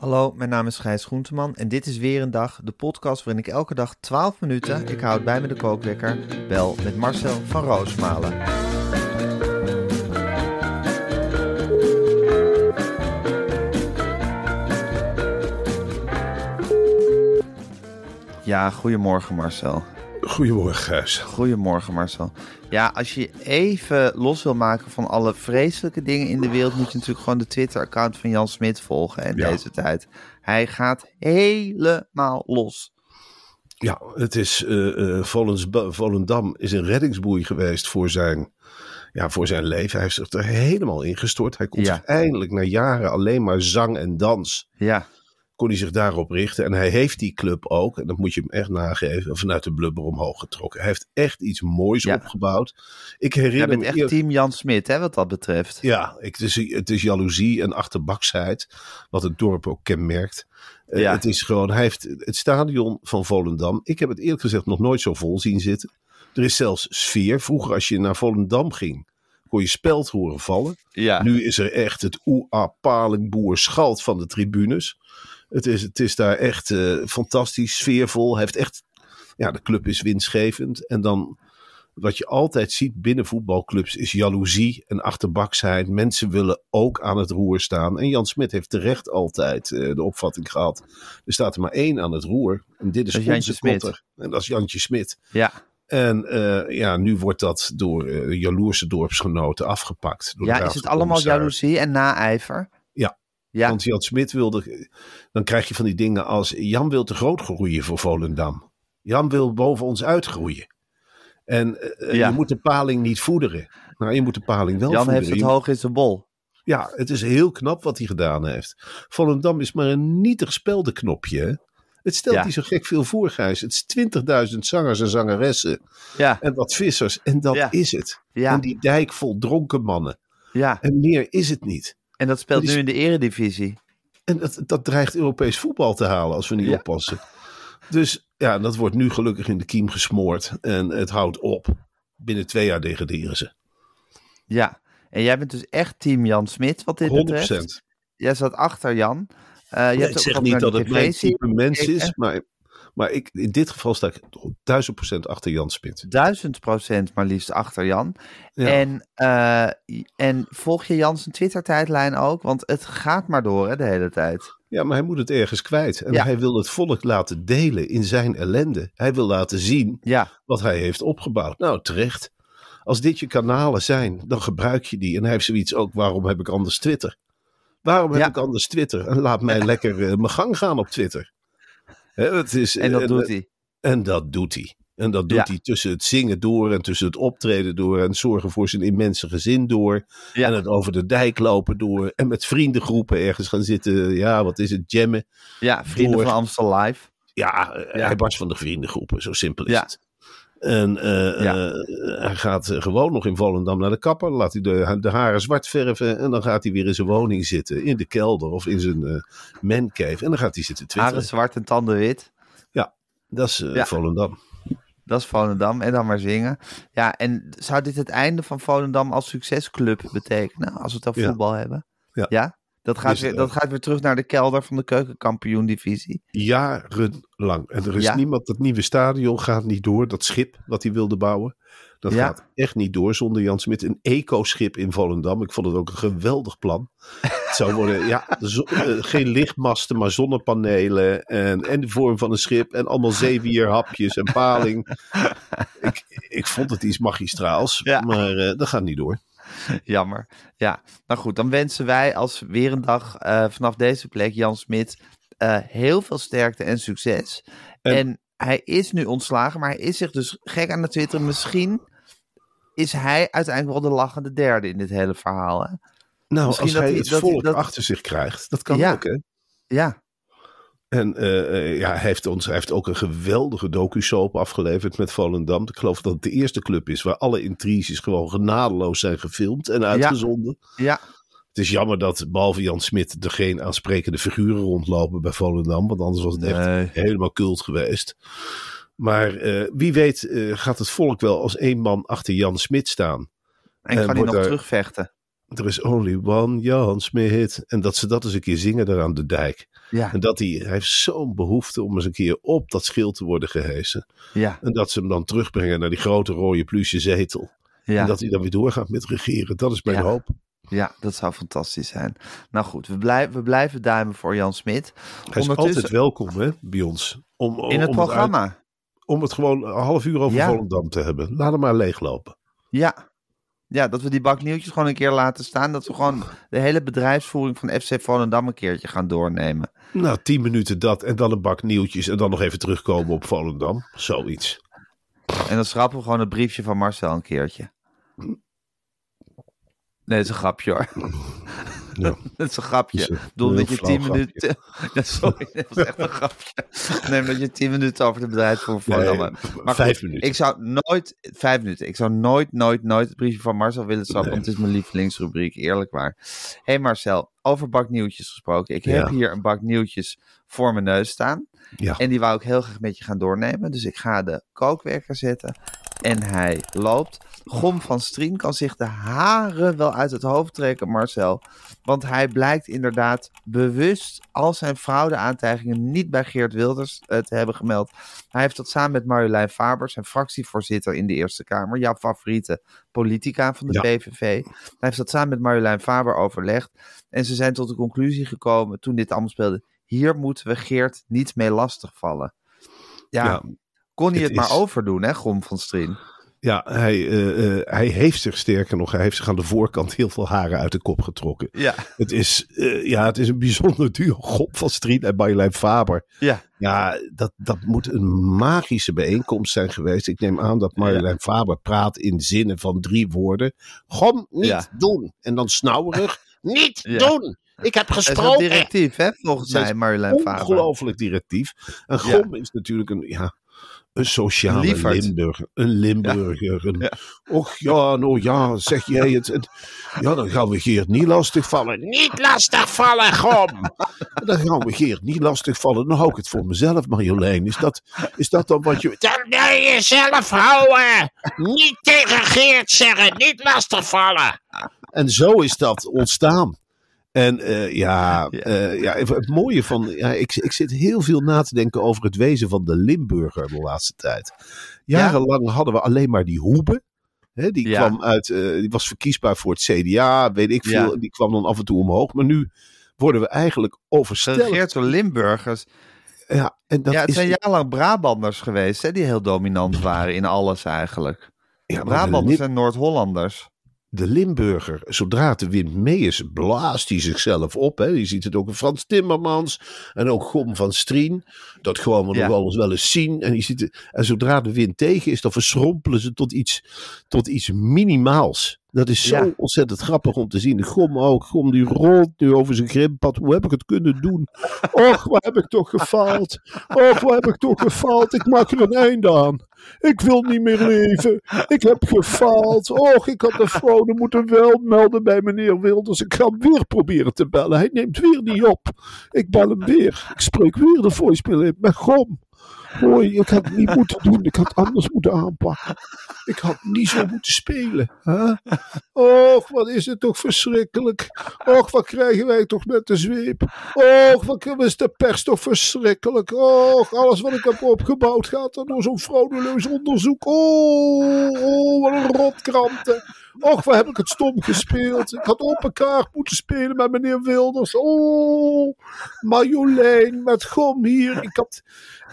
Hallo, mijn naam is Gijs Groenteman en dit is weer een dag, de podcast waarin ik elke dag 12 minuten, ik houd bij me de kookwekker, bel met Marcel van Roosmalen. Ja, goedemorgen Marcel. Goedemorgen, Gijs. Goedemorgen Marcel. Ja, als je even los wil maken van alle vreselijke dingen in de wereld, moet je natuurlijk gewoon de Twitter-account van Jan Smit volgen in Ja. deze tijd. Hij gaat helemaal los. Ja, het is eh, eh, Volendam is een reddingsboei geweest voor zijn, ja, voor zijn leven. Hij heeft zich er helemaal ingestort. Hij Ja. zich eindelijk na jaren alleen maar zang en dans, Ja, kon hij zich daarop richten. En hij heeft die club ook, en dat moet je hem echt nageven, vanuit de blubber omhoog getrokken. Hij heeft echt iets moois Ja. opgebouwd. Ik jij herinner bent me echt team Jan Smit, hè, wat dat betreft. Ja, ik, het, is, het is jaloezie en achterbaksheid, wat het dorp ook kenmerkt. Eh. Het is gewoon, hij heeft het stadion van Volendam. Ik heb het eerlijk gezegd nog nooit zo vol zien zitten. Er is zelfs sfeer. Vroeger, als je naar Volendam ging, kon je speld horen vallen. Ja, Nu is er echt het oea palingboer schalt van de tribunes. Het is, het is daar echt eh, fantastisch, sfeervol. Heeft echt, ja, de club is winstgevend. En dan, wat je altijd ziet binnen voetbalclubs, is jaloezie en achterbaksheid. Mensen willen ook aan het roer staan. En Jan Smit heeft terecht altijd eh, de opvatting gehad. Er staat er maar één aan het roer. En dit is Dat is onze Smit. En dat is Jantje Smit. ja. En eh, ja, nu wordt dat door eh, jaloerse dorpsgenoten afgepakt. Door ja is het allemaal jaloezie en naijver? Ja. Want Jan Smit wilde. Dan krijg je van die dingen als. Jan wil te groot groeien voor Volendam. Jan wil boven ons uitgroeien. En eh, Ja. je moet de paling niet voederen. Nou, je moet de paling wel Jan voederen. heeft het hoog in zijn bol. Ja, het is heel knap wat hij gedaan heeft. Volendam is maar een nietig speldenknopje. hè. Het stelt Ja. niet zo gek veel voor, Gijs. Het is 20.000 zangers en zangeressen. Ja, En wat vissers. En dat Ja. is het. En die dijk vol dronken mannen. ja. En meer is het niet. En dat speelt nu in de eredivisie. En dat, dat dreigt Europees voetbal te halen als we niet Ja. oppassen. Dus ja, dat wordt nu gelukkig in de kiem gesmoord. En het houdt op. Binnen twee jaar degraderen ze. Ja. En jij bent dus echt team Jan Smit, wat dit 100 betreft. Jij zat achter Jan. Eh, je hebt ik zeg niet dat het mijn type mens is. Maar, maar ik, in dit geval sta ik 1000 procent achter Jan Smit. Duizend procent maar liefst achter Jan. Ja. En, eh, en volg je Jan zijn Twitter-tijdlijn ook? Want het gaat maar door hè, de hele tijd. Ja, maar hij moet het ergens kwijt. En Ja. hij wil het volk laten delen in zijn ellende. Hij wil laten zien Ja, wat hij heeft opgebouwd. Nou, terecht. Als dit je kanalen zijn, dan gebruik je die. En hij heeft zoiets ook, waarom heb ik anders Twitter? Waarom heb Ja. ik anders Twitter? En laat mij lekker eh, mijn gang gaan op Twitter. Het is, en dat en, doet hij. En dat doet hij. En dat doet Ja. hij tussen het zingen door en tussen het optreden door en zorgen voor zijn immense gezin door. Ja. En het over de dijk lopen door. En met vriendengroepen ergens gaan zitten. Ja, wat is het? Jammen. Ja, Vrienden door. van Amstel Live. Ja, eh, Ja. hij barst van de vriendengroepen. Zo simpel is het. En eh, Ja. eh, hij gaat gewoon nog in Volendam naar de kapper. Laat hij de, de haren zwart verven. En dan gaat hij weer in zijn woning zitten. In de kelder of in zijn eh mancave. En dan gaat hij zitten twitteren. Haren zwart en tanden wit. Dat is Ja. Volendam. Dat is Volendam. En dan maar zingen. Ja, en zou dit het einde van Volendam als succesclub betekenen? Als we het over Ja. voetbal hebben? Ja. Dat gaat, Is, weer, eh, dat gaat weer terug naar de kelder van de keukenkampioen-divisie. Jarenlang. En er is Ja. niemand, dat nieuwe stadion gaat niet door. Dat schip wat hij wilde bouwen. Dat Ja. gaat echt niet door zonder Jan Smit. Een eco-schip in Volendam. Ik vond het ook een geweldig plan. Het zou worden, ja, zo- eh, geen lichtmasten, maar zonnepanelen. En, en de vorm van een schip. En allemaal zeewierhapjes en paling. ik, ik vond het iets magistraals. Ja. Maar eh, dat gaat niet door. Jammer. Ja, nou goed, dan wensen wij als weer een dag eh, vanaf deze plek Jan Smit eh, heel veel sterkte en succes. En, En- hij is nu ontslagen, maar hij is zich dus gek aan het twitteren. Misschien is hij uiteindelijk wel de lachende derde in dit hele verhaal. Hè? Nou, Misschien als hij hij- het volk dat- achter zich krijgt. Dat kan Ja. ook, hè? Ja, En eh, eh, ja, hij heeft, ons, hij heeft ook een geweldige docu-soap afgeleverd met Volendam. Ik geloof dat het de eerste club is waar alle intriges gewoon genadeloos zijn gefilmd en uitgezonden. ja, Het is jammer dat behalve Jan Smit er geen aansprekende figuren rondlopen bij Volendam. Want anders was het echt Nee. helemaal cult geweest. Maar eh, wie weet gaat het volk wel als één man achter Jan Smit staan. en En kan hij nog er- terugvechten. Er is only one Jan Smit. En dat ze dat eens een keer zingen daar aan de dijk. Ja, En dat hij, hij heeft zo'n behoefte om eens een keer op dat schild te worden gehesen. ja, En dat ze hem dan terugbrengen naar die grote rode pluche zetel. ja. En dat hij dan weer doorgaat met regeren. Dat is mijn Ja. hoop. Ja, dat zou fantastisch zijn. Nou goed, we, blijven we blijven duimen voor Jan Smit. Hij is altijd welkom hè, bij ons. Om, in het om programma. uit- om het gewoon een half uur over Ja. Volendam te hebben. Laat hem maar leeglopen. Ja. Ja, dat we die bak nieuwtjes gewoon een keer laten staan. Dat we gewoon de hele bedrijfsvoering van FC Volendam een keertje gaan doornemen. Nou, tien minuten dat en dan een bak nieuwtjes. En dan nog even terugkomen op Volendam. Zoiets. En dan schrappen we gewoon het briefje van Marcel een keertje. Nee, dat is een grapje hoor. Ja. Dat is een grapje. Ik bedoel dat je tien minuten... Ja, sorry, dat was echt een grapje. Nee, dat je tien minuten over de Nee, Volendam hebt. Maar vijf goed, minuten. Ik zou nooit... Vijf minuten. Ik zou nooit, nooit, nooit het briefje van Marcel willen schrappen. Want het is mijn lievelingsrubriek, eerlijk waar. Hé hey Marcel, over bak nieuwtjes gesproken. Ik heb Ja. hier een bak nieuwtjes voor mijn neus staan. Ja. En die wou ik heel graag met je gaan doornemen. Dus ik ga de kookwerker zetten. En hij loopt. Gom van Strien kan zich de haren wel uit het hoofd trekken, Marcel. Want hij blijkt inderdaad bewust al zijn fraudeaantijgingen niet bij Geert Wilders eh, te hebben gemeld. Hij heeft dat samen met Marjolein Faber, zijn fractievoorzitter in de Eerste Kamer, jouw favoriete politica van de Ja. PVV. Hij heeft dat samen met Marjolein Faber overlegd. En ze zijn tot de conclusie gekomen toen dit allemaal speelde. Hier moeten we Geert niet mee lastigvallen. Ja, Ja, kon hij het, het maar is- overdoen, hè, Gom van Strien? Ja, hij, eh, eh, hij heeft zich sterker nog, hij heeft zich aan de voorkant heel veel haren uit de kop getrokken. Ja, Het is, eh, ja, het is een bijzonder duo. God van Strien en Marjolein Faber. ja, Ja, dat, dat moet een magische bijeenkomst zijn geweest. Ik neem aan dat Marjolein Faber praat in zinnen van drie woorden. Gom, niet Ja. doen. En dan snauwerig, niet Ja. doen. Ik heb dat is gesproken. directief, hè, volgens mij, Marjolein Faber. Ongelooflijk directief. En Gom is natuurlijk een, ja, een sociale. Limburger. Een Limburger. Een, Och ja, nou ja, zeg jij het, het- Ja, dan gaan we Geert niet lastigvallen. Niet lastigvallen, Gom! dan gaan we Geert niet lastigvallen. Dan hou ik het voor mezelf, Marjolein. Is dat, is dat dan wat je... Dan ben je zelf houden! Niet tegen Geert zeggen, niet lastigvallen! En zo is dat ontstaan. En eh, ja, Ja. eh, ja, het mooie van. Ja, ik, ik zit heel veel na te denken over het wezen van de Limburger de laatste tijd. Jarenlang hadden we alleen maar die Hoebe. Hè, die, Ja. kwam uit, eh, die was verkiesbaar voor het CDA, weet ik veel. Ja. Die kwam dan af en toe omhoog. Maar nu worden we eigenlijk oversteld. Geregeerd door Limburgers. Ja, en dat ja, het is, zijn jarenlang Brabanders geweest, hè, die heel dominant waren in alles eigenlijk. ja, Brabanders en Noord-Hollanders. De Limburger, zodra de wind mee is, blaast hij zichzelf op. Hè. Je ziet het ook in Frans Timmermans en ook Gom van Strien. Dat gewoon we Ja. nog wel eens wel eens zien. En, je ziet het, en zodra de wind tegen is, dan verschrompelen ze tot iets, tot iets minimaals. Dat is zo Ja. ontzettend grappig om te zien. De Gom ook. Gom die rolt nu over zijn grimpad. Hoe heb ik het kunnen doen? Och, waar heb ik toch gefaald? Och, waar heb ik toch gefaald? Ik maak er een einde aan. Ik wil niet meer leven. Ik heb gefaald. Och, ik had de fraude moeten wel melden bij meneer Wilders. Ik ga hem weer proberen te bellen. Hij neemt weer niet op. Ik bel hem weer. Ik spreek weer de voicemail in met Gom. Hoi, ik had het niet moeten doen. Ik had anders moeten aanpakken. Ik had niet zo moeten spelen. Hè? Och, wat is het toch verschrikkelijk. Och, wat krijgen wij toch met de zweep. Och, wat is de pers toch verschrikkelijk. Och, alles wat ik heb opgebouwd gaat er door zo'n fraudeloos onderzoek. Oh, oh, wat een rotkranten. Och, waar heb ik het stom gespeeld. Ik had op elkaar moeten spelen met meneer Wilders. Oh, Marjolein, met gom hier. Ik had,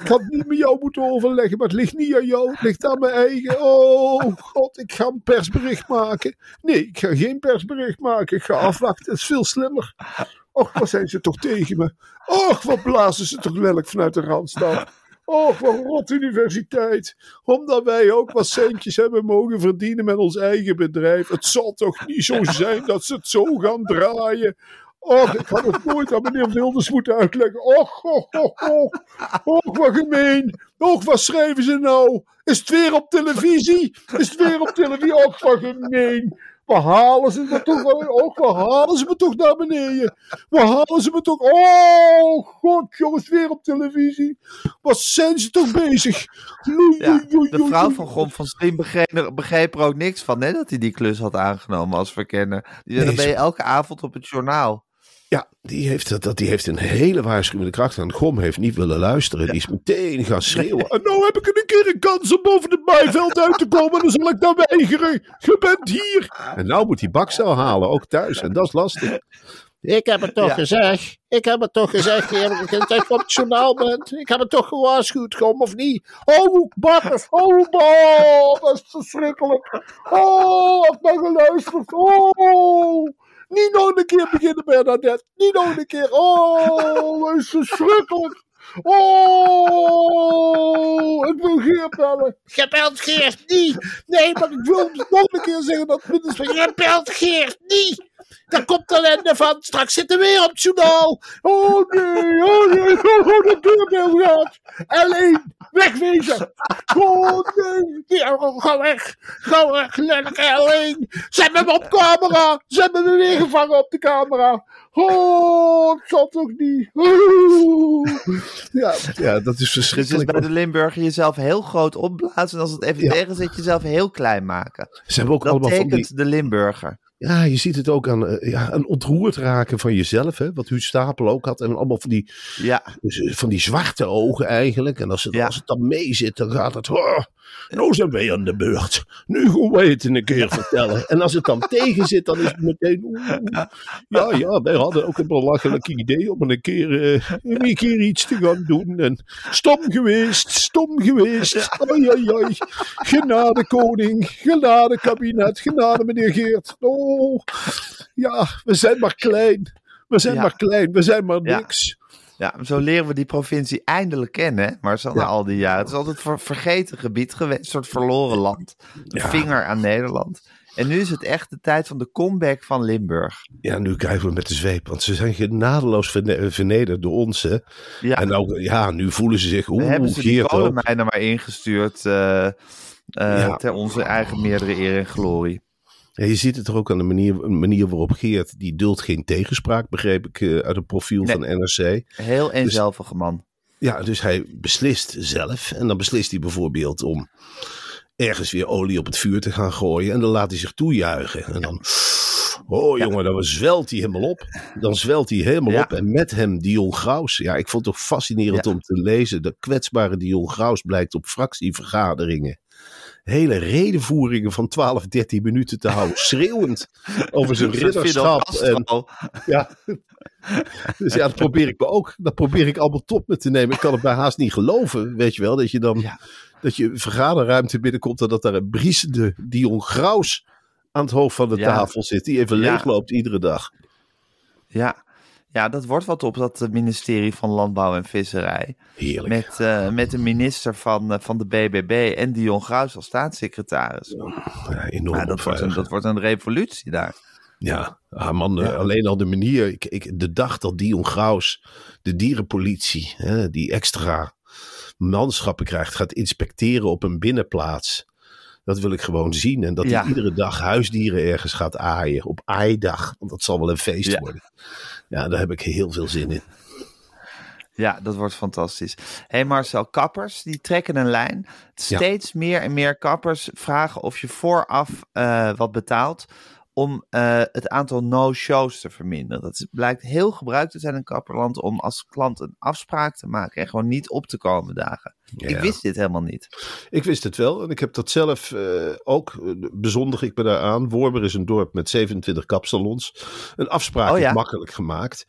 ik had niet met jou moeten overleggen, maar het ligt niet aan jou. Het ligt aan mijn eigen. Oh, god, ik ga een persbericht maken. Nee, ik ga geen persbericht maken. Ik ga afwachten. Het is veel slimmer. Och, wat zijn ze toch tegen me. Och, wat blazen ze toch lelijk vanuit de Randstad. Och, wat rot universiteit. Omdat wij ook wat centjes hebben mogen verdienen met ons eigen bedrijf. Het zal toch niet zo zijn dat ze het zo gaan draaien. Och, ik had het nooit aan meneer Wilders moeten uitleggen. Och, och. Och, wat gemeen. Och, wat schrijven ze nou? Is het weer op televisie? Is het weer op televisie? Och, wat gemeen. Waar halen ze me toch? Och, waar halen ze me toch naar beneden? Waar halen ze me toch? Oh, god, jongens, weer op televisie. Wat zijn ze toch bezig? Ja, de vrouw van Gom van Strien begreep, begreep er ook niks van, hè, dat hij die klus had aangenomen als verkenner. Die Nee, dan ben je elke avond op het journaal. Ja, die heeft, dat, dat, die heeft een hele waarschuwende kracht. En Gom heeft niet willen luisteren. Die is meteen gaan schreeuwen. En nou heb ik een keer een kans om boven het maaiveld uit te komen. Dan zal ik daar weigeren. Je bent hier. En nou moet hij bakcel halen, ook thuis. En dat is lastig. Ik heb het toch Ja. gezegd. Ik heb het toch gezegd, je op het journaal bent. Ik heb het toch gewaarschuwd, kom of niet? Oh, bakkers, oh, dat is verschrikkelijk. Oh, heb nou geluisterd. Oh, niet nog een keer beginnen, Bernadette. Niet nog een keer. Oh, is verschrikkelijk. Oh, ik wil Geert bellen. Je belt Geert niet. Nee, maar ik wil nog een keer zeggen dat minstens... Je belt Geert niet. Daar komt ellende van. Straks zitten we weer op het journaal. Oh nee, oh nee, oh, de deurbel gaat. Alleen, wegwezen. Oh nee, ja, ga weg. Ga weg, lelijke alleen. Ze hebben me op camera. Ze hebben me weer gevangen op de camera. Oh, het zal toch niet. Ja, ja dat is Dus is verschrikkelijk. bij de Limburger jezelf heel groot opblazen en als het even Ja. tegen zit, jezelf heel klein maken. Ze hebben ook Dat allemaal van die... de Limburger. Ja, je ziet het ook aan, eh, ja, aan ontroerd raken van jezelf. Hè? Wat Huub Stapel ook had. En allemaal van die, Ja, dus, van die zwarte ogen eigenlijk. En als het, Ja. als het dan mee zit, dan gaat het... Oh, nou zijn wij aan de beurt. Nu gaan wij het een keer vertellen. En als het dan tegen zit, dan is het meteen... oeh. ja, ja, wij hadden ook een belachelijk idee om een keer, eh, een keer iets te gaan doen. En stom geweest, stom geweest. Oei, oei. Genade koning, genade kabinet, genade meneer Geert. Oh, ja, we zijn maar klein. We zijn Ja. maar klein, we zijn maar niks. Ja, zo leren we die provincie eindelijk kennen, maar zo na al die jaren. Het is altijd een vergeten gebied geweest, een soort verloren land. Een vinger aan Nederland. En nu is het echt de tijd van de comeback van Limburg. Ja, nu krijgen we met de zweep, want ze zijn genadeloos verne- vernederd door ons. Hè. Ja, En nou, ja, nu voelen ze zich, we oeh, hebben ze die kolenmijnen maar ingestuurd Ja. ter onze eigen meerdere eer en glorie. Ja, je ziet het er ook aan de manier, manier waarop Geert, die duldt geen tegenspraak, begreep ik eh, uit het profiel Nee. van NRC. Heel Dus- eenzelvige man. Ja, dus hij beslist zelf. En dan beslist hij bijvoorbeeld om ergens weer olie op het vuur te gaan gooien. En dan laat hij zich toejuichen. En dan, oh jongen, dan zwelt hij helemaal op. Dan zwelt hij helemaal Ja. op. En met hem Dion Graus. Ja, ik vond het toch fascinerend Ja. om te lezen. De kwetsbare Dion Graus blijkt op fractievergaderingen. Hele redenvoeringen van 12, 13 minuten te houden. Schreeuwend over zijn ridderschap. En, ja. Dus ja, dat probeer ik me ook. Dat probeer ik allemaal tot me te nemen. Ik kan het bij haast niet geloven, weet je wel. Dat je dan, Ja. dat je vergaderruimte binnenkomt en dat daar een briesende Dion Graus aan het hoofd van de Ja. tafel zit. Die even leegloopt iedere dag. Ja. Ja, dat wordt wat op dat eh, ministerie van Landbouw en Visserij. Heerlijk. Met, eh, met de minister van, eh, van de BBB en Dion Gruis als staatssecretaris. Ja, enorm Ja, dat, wordt een, dat wordt een revolutie daar. Ja, ah, man, alleen al de manier. Ik, ik, de dag dat Dion Graus, de dierenpolitie, hè, die extra manschappen krijgt, gaat inspecteren op een binnenplaats. Dat wil ik gewoon zien. En dat Ja. hij iedere dag huisdieren ergens gaat aaien. Op aaidag. Want dat zal wel een feest Ja. worden. Ja, daar heb ik heel veel zin in. Ja, dat wordt fantastisch. Hé hey Marcel, kappers die trekken een lijn. Ja. Steeds meer en meer kappers vragen of je vooraf eh, wat betaalt om eh, het aantal no-shows te verminderen. Dat is- blijkt heel gebruikt te zijn in kapperland om als klant een afspraak te maken en gewoon niet op te komen dagen. Ik wist dit helemaal niet. Ik wist het wel en ik heb dat zelf eh, ook bezondig ik me daar aan. Wormer is een dorp met 27 kapsalons. Een afspraak Oh ja? is makkelijk gemaakt.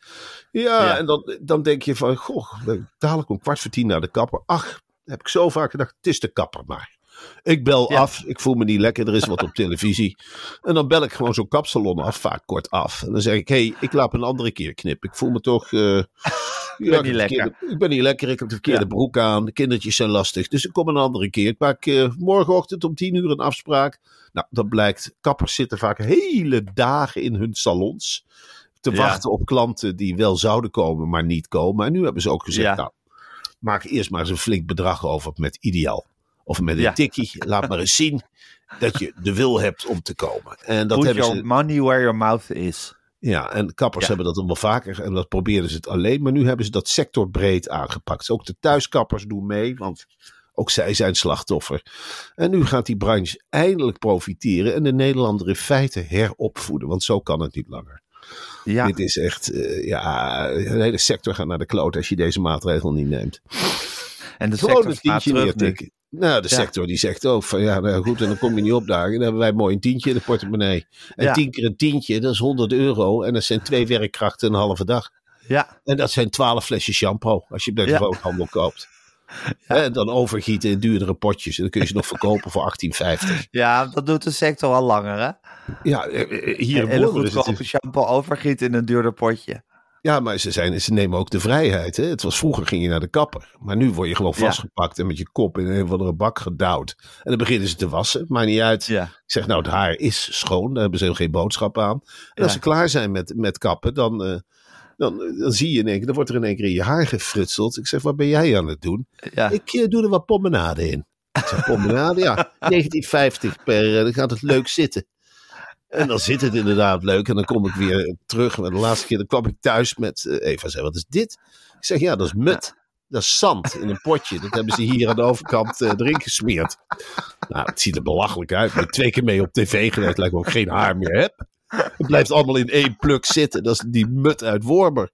Ja, Ja. en dan, dan denk je van, goh, dadelijk om kwart voor tien naar de kapper. Ach, heb ik zo vaak gedacht, het is de kapper maar. Ik bel Ja. af, ik voel me niet lekker, er is wat op televisie. En dan bel ik gewoon zo'n kapsalon af, vaak kort af. En dan zeg ik, hé, hey, ik laat een andere keer knippen. Ik voel me toch... eh, ja, niet heb de lekker. verkeerde- ik ben niet lekker, ik heb de verkeerde Ja. broek aan. De kindertjes zijn lastig, dus ik kom een andere keer. Ik maak eh, morgenochtend om tien uur een afspraak. Nou, dan blijkt, kappers zitten vaak hele dagen in hun salons. Te wachten op klanten die wel zouden komen, maar niet komen. En nu hebben ze ook gezegd, nou, maak eerst maar eens een flink bedrag over met ideaal. Of met een Ja. tikkie. Laat maar eens zien dat je de wil hebt om te komen. En dat Put hebben your ze. money where your mouth is. Ja, en kappers Ja. hebben dat dan wel vaker en dat probeerden ze het alleen. Maar nu hebben ze dat sectorbreed aangepakt. Ook de thuiskappers doen mee, want ook zij zijn slachtoffer. En nu gaat die branche eindelijk profiteren en de Nederlander in feite heropvoeden. Want zo kan het niet langer. Ja, Dit is echt, eh, ja, de hele sector gaat naar de kloot als je deze maatregel niet neemt. En de Gewoon sector een tientje terug nu. neertikken. Nou, de Ja. sector die zegt ook van ja, nou goed, en dan kom je niet opdagen. Dan hebben wij mooi een tientje in de portemonnee. En Ja. tien keer een tientje, dat is 100 euro. En dat zijn twee werkkrachten een halve dag. Ja, En dat zijn twaalf flesjes shampoo als je bij de Ja. groothandel koopt. En dan overgieten in duurdere potjes. En dan kun je ze nog verkopen voor 18,50. ja, dat doet de sector al langer, hè? Ja, eh, eh, hier Wormer is het... goedkope shampoo overgieten in een duurder potje. Ja, maar ze, zijn, ze nemen ook de vrijheid. Hè? Het was vroeger ging je naar de kapper. Maar nu word je gewoon Ja. vastgepakt en met je kop in een of andere bak gedouwd. En dan beginnen ze te wassen. Maakt niet uit. Ja. Ik zeg nou, het haar is schoon. Daar hebben ze geen boodschap aan. En Ja. als ze klaar zijn met, met kappen, dan, eh, dan, dan zie je in één keer, dan wordt er in één keer in je haar gefrutseld. Ik zeg, wat ben jij aan het doen? Ik eh, doe er wat pommenade in. Ik zeg, pommenade, ja. 1950 per, eh, dan gaat het leuk zitten. En dan zit het inderdaad leuk. En dan kom ik weer terug. En de laatste keer dan kwam ik thuis met eh, Eva. Zei, wat is dit? Ik zeg, ja, dat is mut. Dat is zand in een potje. Dat hebben ze hier aan de overkant eh, erin gesmeerd. Nou, het ziet er belachelijk uit. Ik twee keer mee op tv geweest. Lijkt of ik geen haar meer heb. Het blijft allemaal in één pluk zitten. Dat is die mut uit Wormer.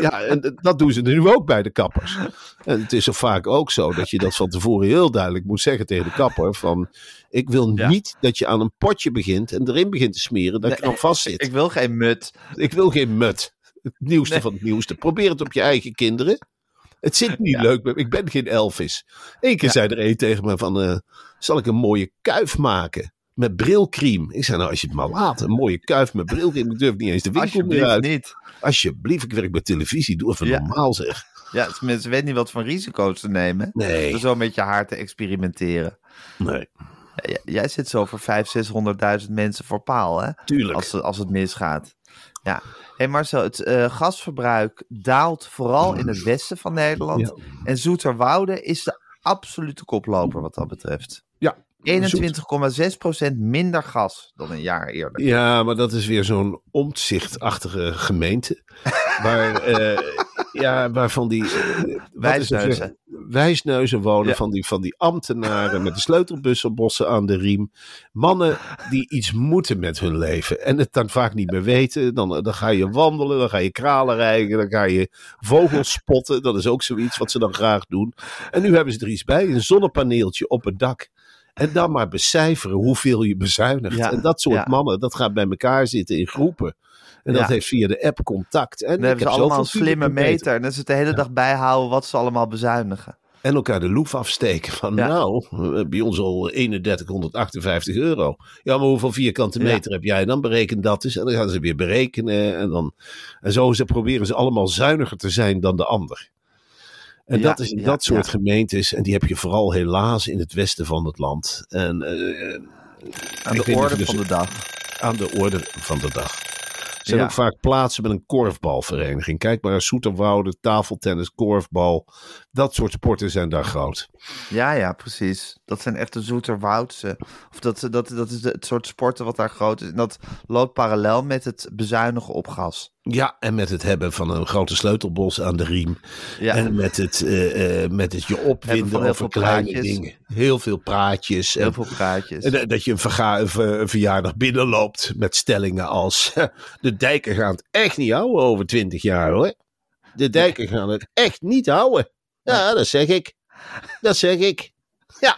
Ja, en dat doen ze nu ook bij de kappers. En het is zo vaak ook zo dat je dat van tevoren heel duidelijk moet zeggen tegen de kapper. Van, ik wil Ja. niet dat je aan een potje begint en erin begint te smeren dat je dan vast zit. Ik wil geen mut. Ik wil geen mut. Het nieuwste Nee. van het nieuwste. Probeer het op je eigen kinderen. Het zit niet Ja. leuk. Ik ben geen Elvis. Eén keer Ja. zei er een tegen me van... eh, zal ik een mooie kuif maken? Met brilkriem. Ik zei nou, als je het maar laat. Een mooie kuif met brilkriem. Ik durf niet eens de winkel meer uit. niet. Alsjeblieft, ik werk bij televisie. Doe even Ja. normaal zeg. Ja, tenminste, weet niet wat voor risico's te nemen. Nee. Door zo met je haar te experimenteren. Nee, Ja, jij zit zo voor 500.000, 600.000 mensen voor paal, hè? tuurlijk. Als, het- als het misgaat. Ja. hey Marcel, het eh, gasverbruik daalt vooral in het westen van Nederland. Ja. En Zoeterwoude is de absolute koploper wat dat betreft. Ja, 21,6% minder gas dan een jaar eerder. Ja, maar dat is weer zo'n omzichtachtige gemeente. waar, eh, ja, waarvan die... eh, weer? Wijsneuzen. Wijsneuzen wonen Ja. van, die, van die ambtenaren met de sleutelbussenbossen aan de riem. Mannen die iets moeten met hun leven en het dan vaak niet meer weten. Dan, dan ga je wandelen, dan ga je kralen rijden, dan ga je vogels spotten. Dat is ook zoiets wat ze dan graag doen. En nu hebben ze er iets bij, een zonnepaneeltje op het dak. En dan maar becijferen hoeveel je bezuinigt. Ja, En dat soort ja. mannen, dat gaat bij elkaar zitten in groepen. En dat Ja. heeft via de app contact. En Dan ik hebben ze allemaal een slimme meter. En dan ze het de hele dag bijhouden wat ze allemaal bezuinigen. En elkaar de loef afsteken van nou, bij ons al 3158 euro. Ja, maar hoeveel vierkante meter heb jij dan? Bereken dat eens. En dan gaan ze weer berekenen. En, dan, en zo ze proberen ze allemaal zuiniger te zijn dan de ander. En Ja, dat is in dat soort gemeentes. En die heb je vooral helaas in het westen van het land. En, eh, Aan Ik weet de orde je van dus- de dag. aan de orde van de dag. Er zijn Ja. ook vaak plaatsen met een korfbalvereniging. Kijk maar, Soeterwoude, tafeltennis, korfbal. Dat soort sporten zijn daar groot. Ja, ja, precies. Dat zijn echt de Zoeterwoudse. Of dat, dat, dat is het soort sporten wat daar groot is. En dat loopt parallel met het bezuinigen op gas. Ja, en met het hebben van een grote sleutelbos aan de riem. Ja. En met het, eh, eh, met het je opwinden over kleine praatjes. dingen. Heel veel praatjes. Heel en, veel praatjes. en dat je een, verga- een ver- een verjaardag binnenloopt met stellingen als... De dijken gaan het echt niet houden over twintig jaar hoor. De dijken gaan het echt niet houden. Ja, dat zeg ik. Dat zeg ik. Ja.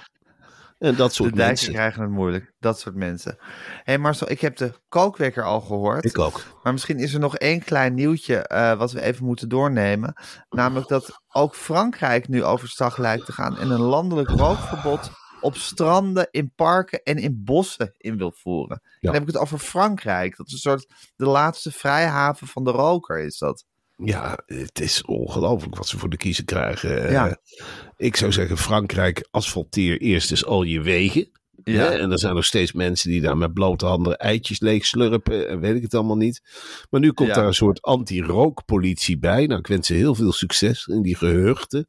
En dat de soort dijken mensen. krijgen het moeilijk. Dat soort mensen. Hé hey Marcel, ik heb de kookwekker al gehoord. Ik ook. Maar misschien is er nog één klein nieuwtje eh, wat we even moeten doornemen. Namelijk dat ook Frankrijk nu overstag lijkt te gaan en een landelijk rookverbod op stranden, in parken en in bossen in wil voeren. Dan heb ik het over Frankrijk. Dat is een soort de laatste vrijhaven van de roker is dat. Ja, het is ongelooflijk wat ze voor de kiezer krijgen. Ja. Eh, ik zou zeggen, Frankrijk asfalteer eerst eens al je wegen. Ja. En er zijn nog steeds mensen die daar met blote handen eitjes leeg slurpen. En weet ik het allemaal niet. Maar nu komt Ja. daar een soort anti-rookpolitie bij. Nou, ik wens ze heel veel succes in die geheugden.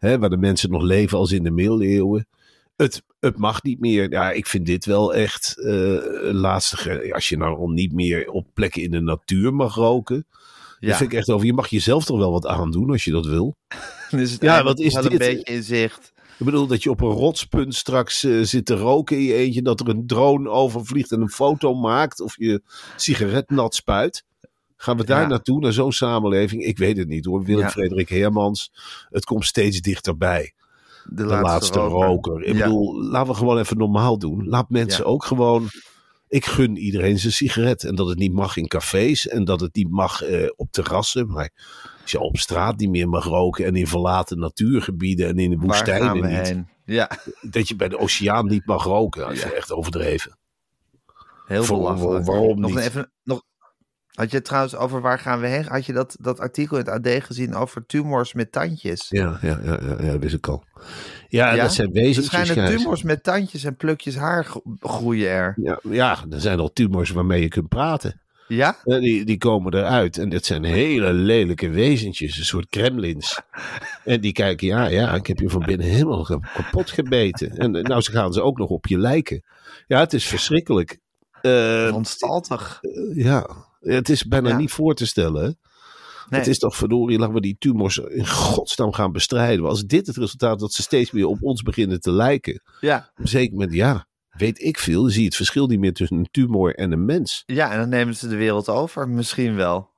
Waar de mensen nog leven als in de middeleeuwen. Het, het mag niet meer. Ja, ik vind dit wel echt eh laatste. Als je nou al niet meer op plekken in de natuur mag roken. Ja. Dat vind ik echt over. Je mag jezelf toch wel wat aandoen als je dat wil. Het Ja, wat is wel dit? een beetje in zicht. Ik bedoel dat je op een rotspunt straks eh, zit te roken in je eentje. Dat er een drone overvliegt en een foto maakt. Of je sigaret nat spuit. Gaan we daar Ja. naartoe, naar zo'n samenleving? Ik weet het niet hoor. Willem Ja. Frederik Hermans. Het komt steeds dichterbij. De, De laatste, roker. Ik Ja. bedoel, laten we gewoon even normaal doen. Laat mensen ook gewoon... Ik gun iedereen zijn sigaret. En dat het niet mag in cafés. En dat het niet mag eh, op terrassen. Maar als je op straat niet meer mag roken. En in verlaten natuurgebieden. En in de woestijnen niet. heen? Ja, Dat je bij de oceaan niet mag roken. Dat is echt overdreven. heel belachelijk. waarom nog niet? Even, nog, had je het trouwens over waar gaan we heen? Had je dat, dat artikel in het AD gezien over tumors met tandjes? Ja, ja, ja, ja, ja dat wist ik al. Ja, Ja? dat zijn Er wezens. schijnen tumors met tandjes en plukjes haar gro- groeien er. Ja, ja, er zijn al tumors waarmee je kunt praten. Ja? Eh, Die, die komen eruit. En dat zijn hele lelijke wezentjes. Een soort kremlins. En die kijken, ja, ja, ik heb je van binnen helemaal kapot gebeten. En eh, nou ze gaan ze ook nog op je lijken. Ja, het is verschrikkelijk. Eh, Ontstaltig. ja, het is bijna Ja. niet voor te stellen. Nee. Het is toch verdorie, laten we die tumors in godsnaam gaan bestrijden. Als dit het resultaat dat ze steeds meer op ons beginnen te lijken. Ja. Zeker moment, ja, weet ik veel. Dan zie je het verschil niet meer tussen een tumor en een mens. ja, en dan nemen ze de wereld over. Misschien wel.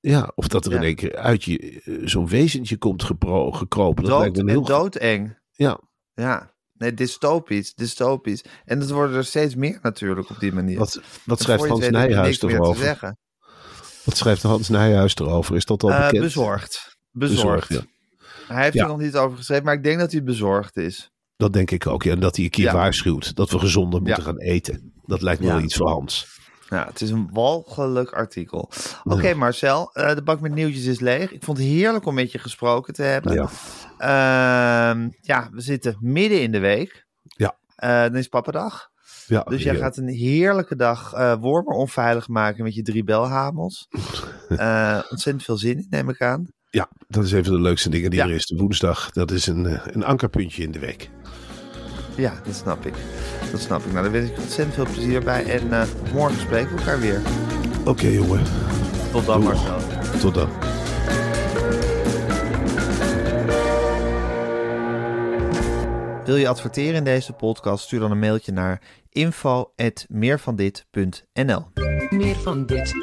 Ja, of dat er Ja. in één keer uit je eh, zo'n wezentje komt gepro- gekropen. Dat lijkt me heel... doodeng. Ja, Ja. Nee, dystopisch. Dystopisch. En dat worden er steeds meer natuurlijk op die manier. wat, wat schrijft Hans weet Nijhuis erover? Wat schrijft Hans Nijhuis erover? Is dat al Eh, bekend? bezorgd. Bezorgd. Bezorgd, Hij heeft Ja. er nog niet over geschreven, maar ik denk dat hij bezorgd is. Dat denk ik ook. Ja. En dat hij een keer Ja. waarschuwt dat we gezonder moeten Ja. gaan eten. Dat lijkt me Ja. wel iets voor Hans. Ja, het is een walgelijk artikel. Oké, Marcel, eh, de bak met nieuwtjes is leeg. Ik vond het heerlijk om met je gesproken te hebben. Ja. Ehm, ja, we zitten midden in de week. Ja. Eh, dan is pappadag. Ja, Dus jij gaat een heerlijke dag eh wormer onveilig maken met je drie belhamels. Ontzettend veel zin in, neem ik aan. Ja, dat is een van de leukste dingen die Ja. er is. De woensdag, dat is een, een ankerpuntje in de week. Ja, dat snap ik. Dat snap ik. Nou, daar wens ik ontzettend veel plezier bij. En eh, morgen spreken we elkaar weer. Oké jongen, Tot dan. Marcel. tot dan. Wil je adverteren in deze podcast? Stuur dan een mailtje naar info.meervandit.nl Meer van dit.